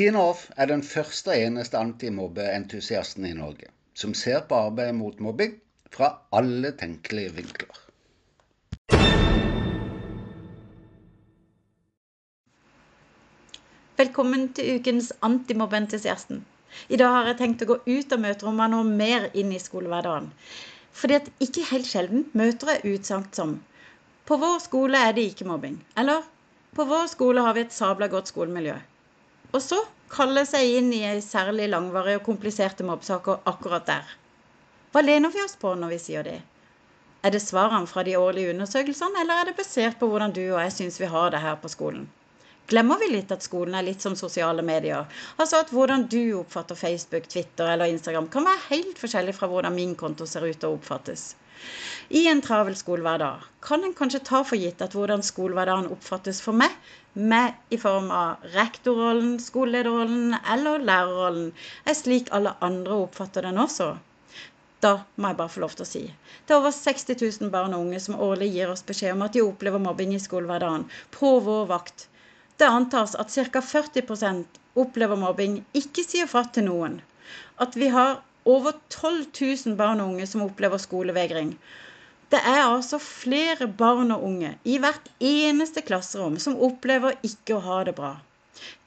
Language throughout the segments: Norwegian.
Tina Off er den første og eneste antimobbeentusiasten i Norge som ser på arbeidet mot mobbing fra alle tenkelige vinkler. Velkommen til ukens antimobbeentusiasten. I dag har jeg tenkt å gå ut av møterommene og mer inn i skolehverdagen. Fordi at ikke helt sjelden møter jeg utsagn som På vår skole er det ikke mobbing. Eller På vår skole har vi et sabla godt skolemiljø. Og så kalle seg inn i ei særlig langvarig og kompliserte mobbsaker akkurat der. Hva lener vi oss på når vi sier det? Er det svarene fra de årlige undersøkelsene, eller er det basert på hvordan du og jeg syns vi har det her på skolen? Glemmer vi litt at skolen er litt som sosiale medier? Altså at hvordan du oppfatter Facebook, Twitter eller Instagram kan være helt forskjellig fra hvordan min konto ser ut og oppfattes. I en travel skolehverdag kan en kanskje ta for gitt at hvordan skolehverdagen oppfattes for meg, med i form av rektorrollen, skolelederrollen eller lærerrollen, er slik alle andre oppfatter den også. Da må jeg bare få lov til å si. Det er over 60 000 barn og unge som årlig gir oss beskjed om at de opplever mobbing i skolehverdagen på vår vakt. Det antas at ca. 40% opplever mobbing, ikke sier fra til noen. At vi har over 12 000 barn og unge som opplever skolevegring. Det er altså flere barn og unge i hvert eneste klasserom som opplever ikke å ha det bra.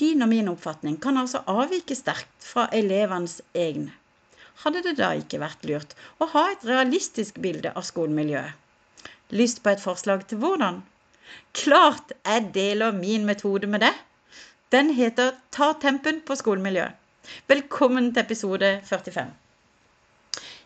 Din og min oppfatning kan altså avvike sterkt fra elevenes egne. Hadde det da ikke vært lurt å ha et realistisk bilde av skolemiljøet? Lyst på et forslag til hvordan? Klart jeg deler min metode med det. Den heter Ta tempen på skolemiljøet. Velkommen til episode 45.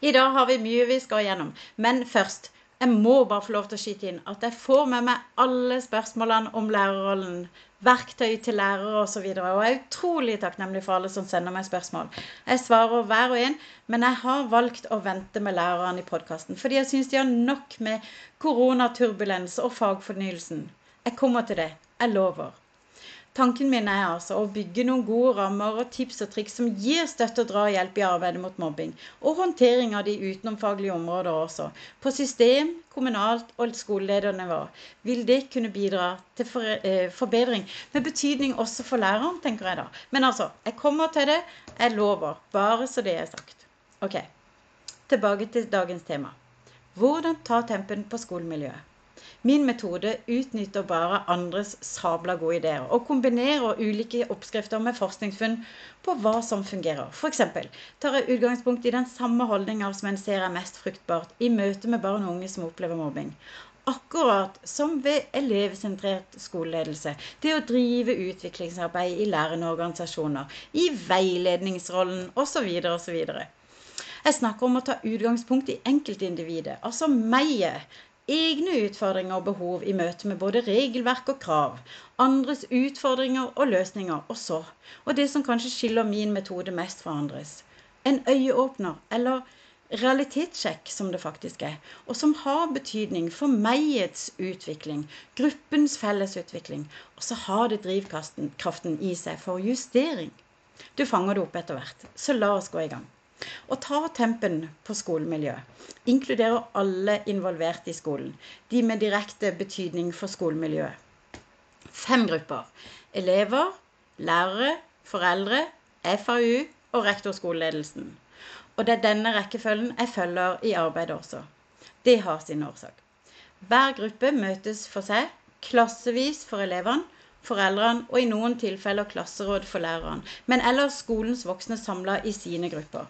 I dag har vi mye vi skal gjennom, men først jeg må bare få lov til å skyte inn at jeg får med meg alle spørsmålene om lærerrollen, verktøy til lærere osv. Og, og jeg er utrolig takknemlig for alle som sender meg spørsmål. Jeg svarer hver og en, men jeg har valgt å vente med lærerne i podkasten fordi jeg syns de har nok med koronaturbulens og fagfornyelsen. Jeg kommer til det. Jeg lover. Tanken min er altså å bygge noen gode rammer og tips og triks som gir støtte og drahjelp i arbeidet mot mobbing, og håndtering av de utenomfaglige områder også. På system, kommunalt og skoleledernivå vil det kunne bidra til eh, forbedring, med betydning også for læreren, tenker jeg da. Men altså, jeg kommer til det. Jeg lover. Bare så det er sagt. Ok, tilbake til dagens tema. Hvordan ta tempen på skolemiljøet? Min metode utnytter bare andres sabla gode ideer og kombinerer ulike oppskrifter med forskningsfunn på hva som fungerer. F.eks. tar jeg utgangspunkt i den samme holdninga som en ser er mest fruktbart i møte med barn og unge som opplever mobbing. Akkurat som ved elevsentrert skoleledelse. Det å drive utviklingsarbeid i lærende organisasjoner, i veiledningsrollen osv. osv. Jeg snakker om å ta utgangspunkt i enkeltindividet, altså meg, egne utfordringer og behov i møte med både regelverk og krav, andres utfordringer og løsninger, og så, og det som kanskje skiller min metode mest fra andres, en øyeåpner, eller realitetssjekk, som det faktisk er, og som har betydning for meiets utvikling, gruppens fellesutvikling, og så har det drivkraften i seg for justering. Du fanger det opp etter hvert, så la oss gå i gang. Å ta tempen på skolemiljøet inkluderer alle involverte i skolen, de med direkte betydning for skolemiljøet. Fem grupper. Elever, lærere, foreldre, FAU og rektorskoleledelsen. Og det er denne rekkefølgen jeg følger i arbeidet også. Det har sin årsak. Hver gruppe møtes for seg, klassevis for elevene, foreldrene og i noen tilfeller klasseråd for lærerne, men ellers skolens voksne samla i sine grupper.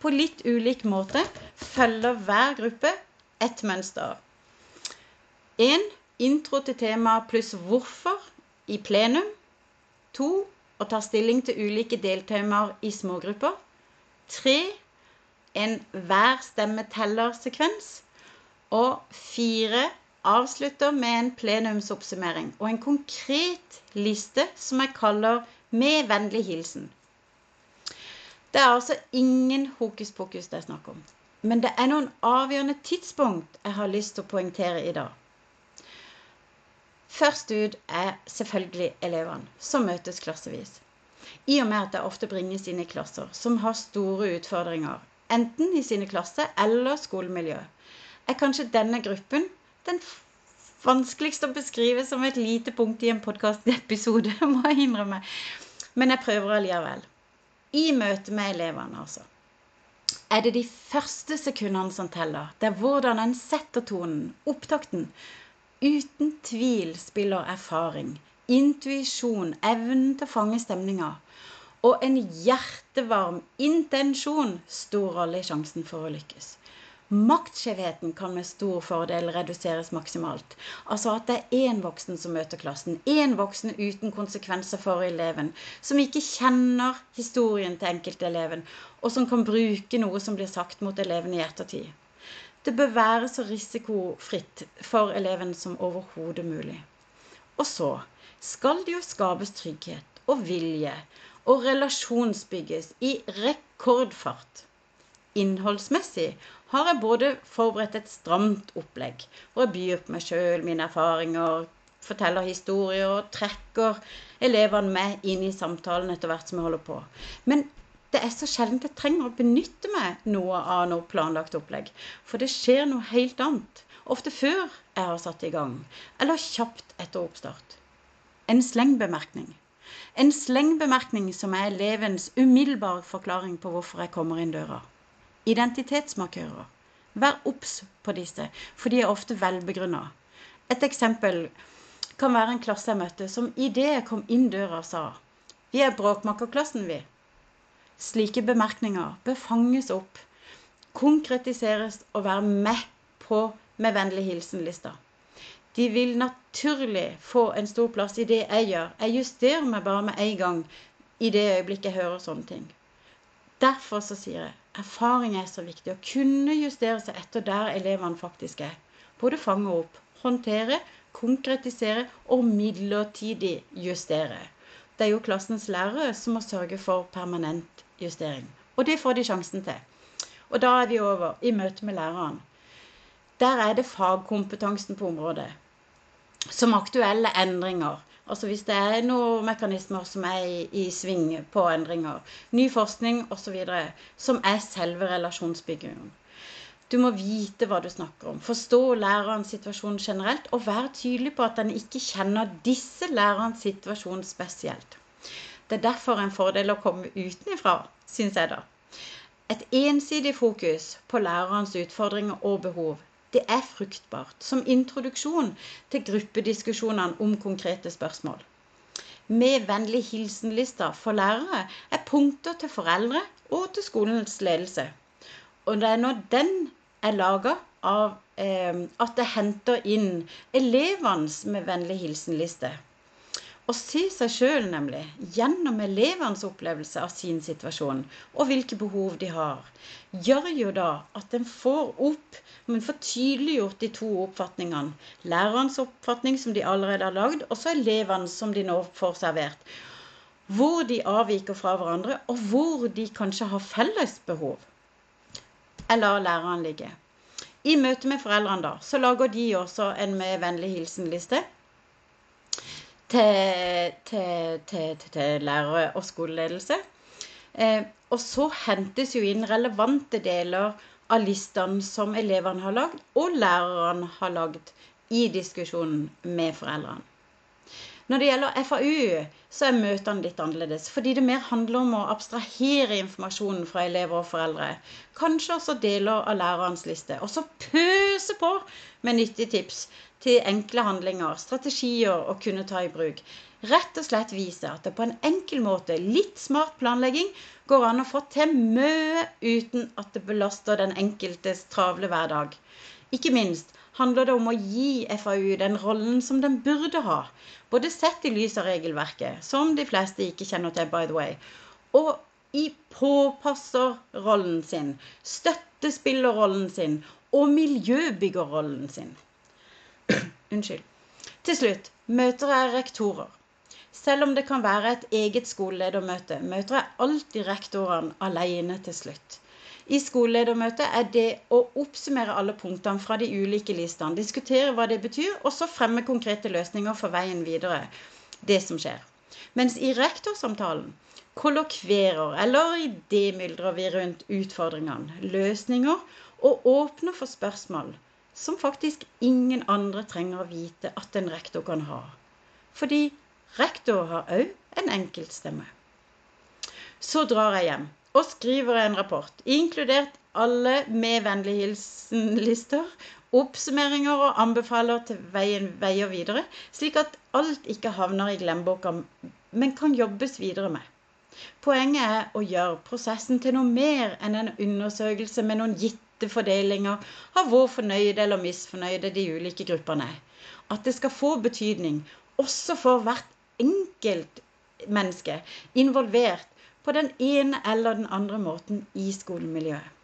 På litt ulik måte følger hver gruppe et mønster. En intro til temaet pluss hvorfor i plenum. To å ta stilling til ulike deltemaer i smågrupper. Tre en hver stemme teller-sekvens. Og fire avslutter med en plenumsoppsummering og en konkret liste som jeg kaller 'Med vennlig hilsen'. Det er altså ingen hokus pokus det er snakk om. Men det er noen avgjørende tidspunkt jeg har lyst til å poengtere i dag. Først ut er selvfølgelig elevene, som møtes klassevis. I og med at det ofte bringes inn i klasser som har store utfordringer, enten i sine klasser eller skolemiljø, er kanskje denne gruppen den vanskeligste å beskrive som et lite punkt i en podkastepisode, må jeg innrømme. Men jeg prøver allikevel. I møte med elevene, altså. Er det de første sekundene som teller? Det er hvordan en setter tonen, opptakten. Uten tvil spiller erfaring, intuisjon, evnen til å fange stemninga og en hjertevarm intensjon stor rolle i sjansen for å lykkes. Maktskjevheten kan med stor fordel reduseres maksimalt. Altså at det er én voksen som møter klassen. Én voksen uten konsekvenser for eleven. Som ikke kjenner historien til enkelteleven, og som kan bruke noe som blir sagt mot eleven i ettertid. Det bør være så risikofritt for eleven som overhodet mulig. Og så skal det jo skapes trygghet og vilje og relasjonsbygges i rekordfart. Innholdsmessig har jeg både forberedt et stramt opplegg, hvor jeg byr på meg sjøl, mine erfaringer, forteller historier og trekker elevene med inn i samtalen etter hvert som jeg holder på. Men det er så sjelden jeg trenger å benytte meg noe av noe planlagt opplegg. For det skjer noe helt annet. Ofte før jeg har satt i gang, eller kjapt etter oppstart. En slengbemerkning. En slengbemerkning som er elevens umiddelbare forklaring på hvorfor jeg kommer inn døra. Identitetsmarkører. Vær obs på disse, for de er ofte velbegrunna. Et eksempel kan være en klasse jeg møtte, som idet jeg kom inn døra, sa Vi er bråkmakerklassen, vi. Slike bemerkninger bør fanges opp, konkretiseres og være med på med vennlig hilsen-lista. De vil naturlig få en stor plass i det jeg gjør. Jeg justerer meg bare med en gang i det øyeblikket jeg hører sånne ting. Derfor så sier jeg erfaring er så viktig. Å kunne justere seg etter der elevene faktisk er. Både fange opp, håndtere, konkretisere og midlertidig justere. Det er jo klassens lærere som må sørge for permanent justering. Og det får de sjansen til. Og da er vi over i møte med læreren. Der er det fagkompetansen på området. Som aktuelle endringer. Altså hvis det er noen mekanismer som er i, i sving på endringer. Ny forskning osv. Som er selve relasjonsbyggingen. Du må vite hva du snakker om, forstå lærerens situasjon generelt, og vær tydelig på at en ikke kjenner disse lærerens situasjon spesielt. Det er derfor en fordel å komme utenifra, syns jeg da. Et ensidig fokus på lærerens utfordringer og behov det er fruktbart som introduksjon til gruppediskusjonene om konkrete spørsmål. Med vennlig hilsen-lista for lærere er punkter til foreldre og til skolens ledelse. Og det er når den er laga av eh, at det henter inn elevenes med vennlig hilsen-liste. Å se seg sjøl, nemlig, gjennom elevenes opplevelse av sin situasjon og hvilke behov de har, gjør jo da at en får opp, men får tydeliggjort de to oppfatningene. Lærerens oppfatning som de allerede har lagd, og så elevenes som de nå får servert. Hvor de avviker fra hverandre, og hvor de kanskje har felles behov. Jeg lar læreren ligge. I møte med foreldrene da, så lager de også en med vennlig hilsen-liste til, til, til, til lærere og skoleledelse. Eh, og så hentes jo inn relevante deler av listene som elevene har lagd, og lærerne har lagd i diskusjonen med foreldrene. Når det gjelder FAU, så er møtene litt annerledes. Fordi det mer handler om å abstrahere informasjonen fra elever og foreldre. Kanskje også deler av lærerens liste. Og så pøse på med nyttige tips til enkle handlinger, strategier å kunne ta i bruk. Rett og slett vise at det på en enkel måte, litt smart planlegging, går an å få til mye uten at det belaster den enkeltes travle hverdag. Ikke minst handler det om å gi FAU den rollen som den burde ha. Både sett i lys av regelverket, som de fleste ikke kjenner til, by the way, og i påpasserrollen sin, støttespillerrollen sin og miljøbyggerrollen sin. Unnskyld. Til slutt møter jeg rektorer. Selv om det kan være et eget skoleledermøte, møter jeg alltid rektorene alene til slutt. I skoleledermøtet er det å oppsummere alle punktene fra de ulike listene, diskutere hva det betyr, og så fremme konkrete løsninger for veien videre. Det som skjer. Mens i rektorsamtalen kollokverer eller idémyldrer vi rundt utfordringene, løsninger, og åpner for spørsmål som faktisk ingen andre trenger å vite at en rektor kan ha. Fordi rektor har òg en enkeltstemme. Så drar jeg hjem og skriver en rapport, inkludert alle med vennlig hilsen-lister, oppsummeringer og anbefaler til veien, veier videre, slik at alt ikke havner i glemmeboka, men kan jobbes videre med. Poenget er å gjøre prosessen til noe mer enn en undersøkelse med noen gitte fordelinger av hvor fornøyde eller misfornøyde de ulike gruppene er. At det skal få betydning også for hvert enkelt menneske involvert på den ene eller den andre måten i skolemiljøet.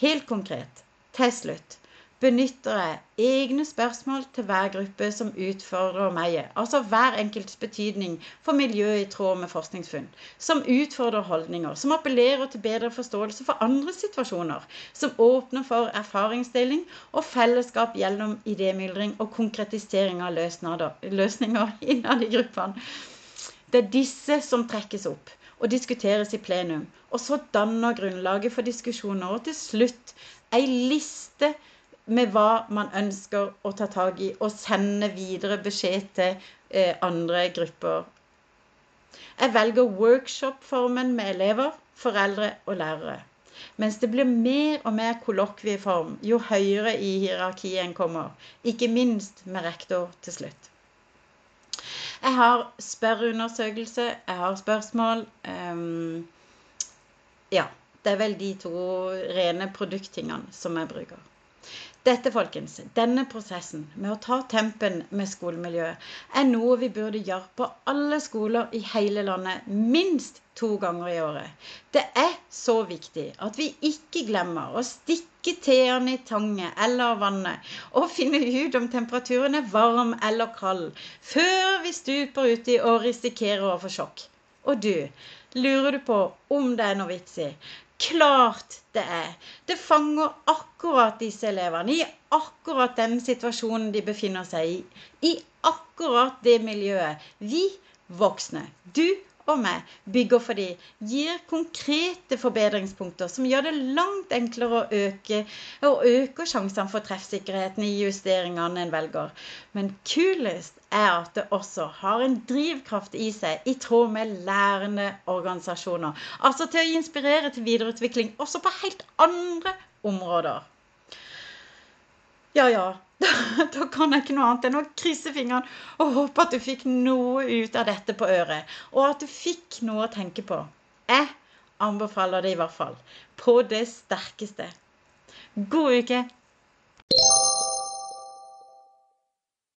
Helt konkret, til slutt, benytter jeg egne spørsmål til hver gruppe som utfordrer meg, altså hver enkelts betydning for miljøet i tråd med forskningsfunn, som utfordrer holdninger, som appellerer til bedre forståelse for andre situasjoner, som åpner for erfaringsdeling og fellesskap gjennom idémyldring og konkretisering av løsninger innad i gruppene. Det er disse som trekkes opp og diskuteres i plenum. Og så danner grunnlaget for diskusjoner. Og til slutt ei liste med hva man ønsker å ta tak i, og sende videre beskjed til eh, andre grupper. Jeg velger workshop-formen med elever, foreldre og lærere. Mens det blir mer og mer kollokvieform jo høyere i hierarkiet en kommer. Ikke minst med rektor til slutt. Jeg har spørreundersøkelse, jeg har spørsmål. Um, ja. Det er vel de to rene produkttingene som jeg bruker. Dette, folkens, denne prosessen med å ta tempen med skolemiljøet er noe vi burde gjøre på alle skoler i hele landet minst to ganger i året. Det er så viktig at vi ikke glemmer å stikke teene i tanget eller vannet og finne ut om temperaturen er varm eller kald før vi stuper uti og risikerer å få sjokk. Og du, lurer du på om det er noe vits i Klart det er. Det fanger akkurat disse elevene i akkurat den situasjonen de befinner seg i. I akkurat det miljøet. Vi voksne, du og med, bygger for de, gir konkrete forbedringspunkter som gjør det langt enklere å øke og øker sjansene for treffsikkerheten i justeringene en velger. Men kulest er at det også har en drivkraft i seg i tråd med lærende organisasjoner. Altså til å inspirere til videreutvikling også på helt andre områder. Ja, ja, da kan jeg ikke noe annet enn å krysse fingrene og håpe at du fikk noe ut av dette på øret. Og at du fikk noe å tenke på. Jeg anbefaler det i hvert fall. På det sterkeste. God uke.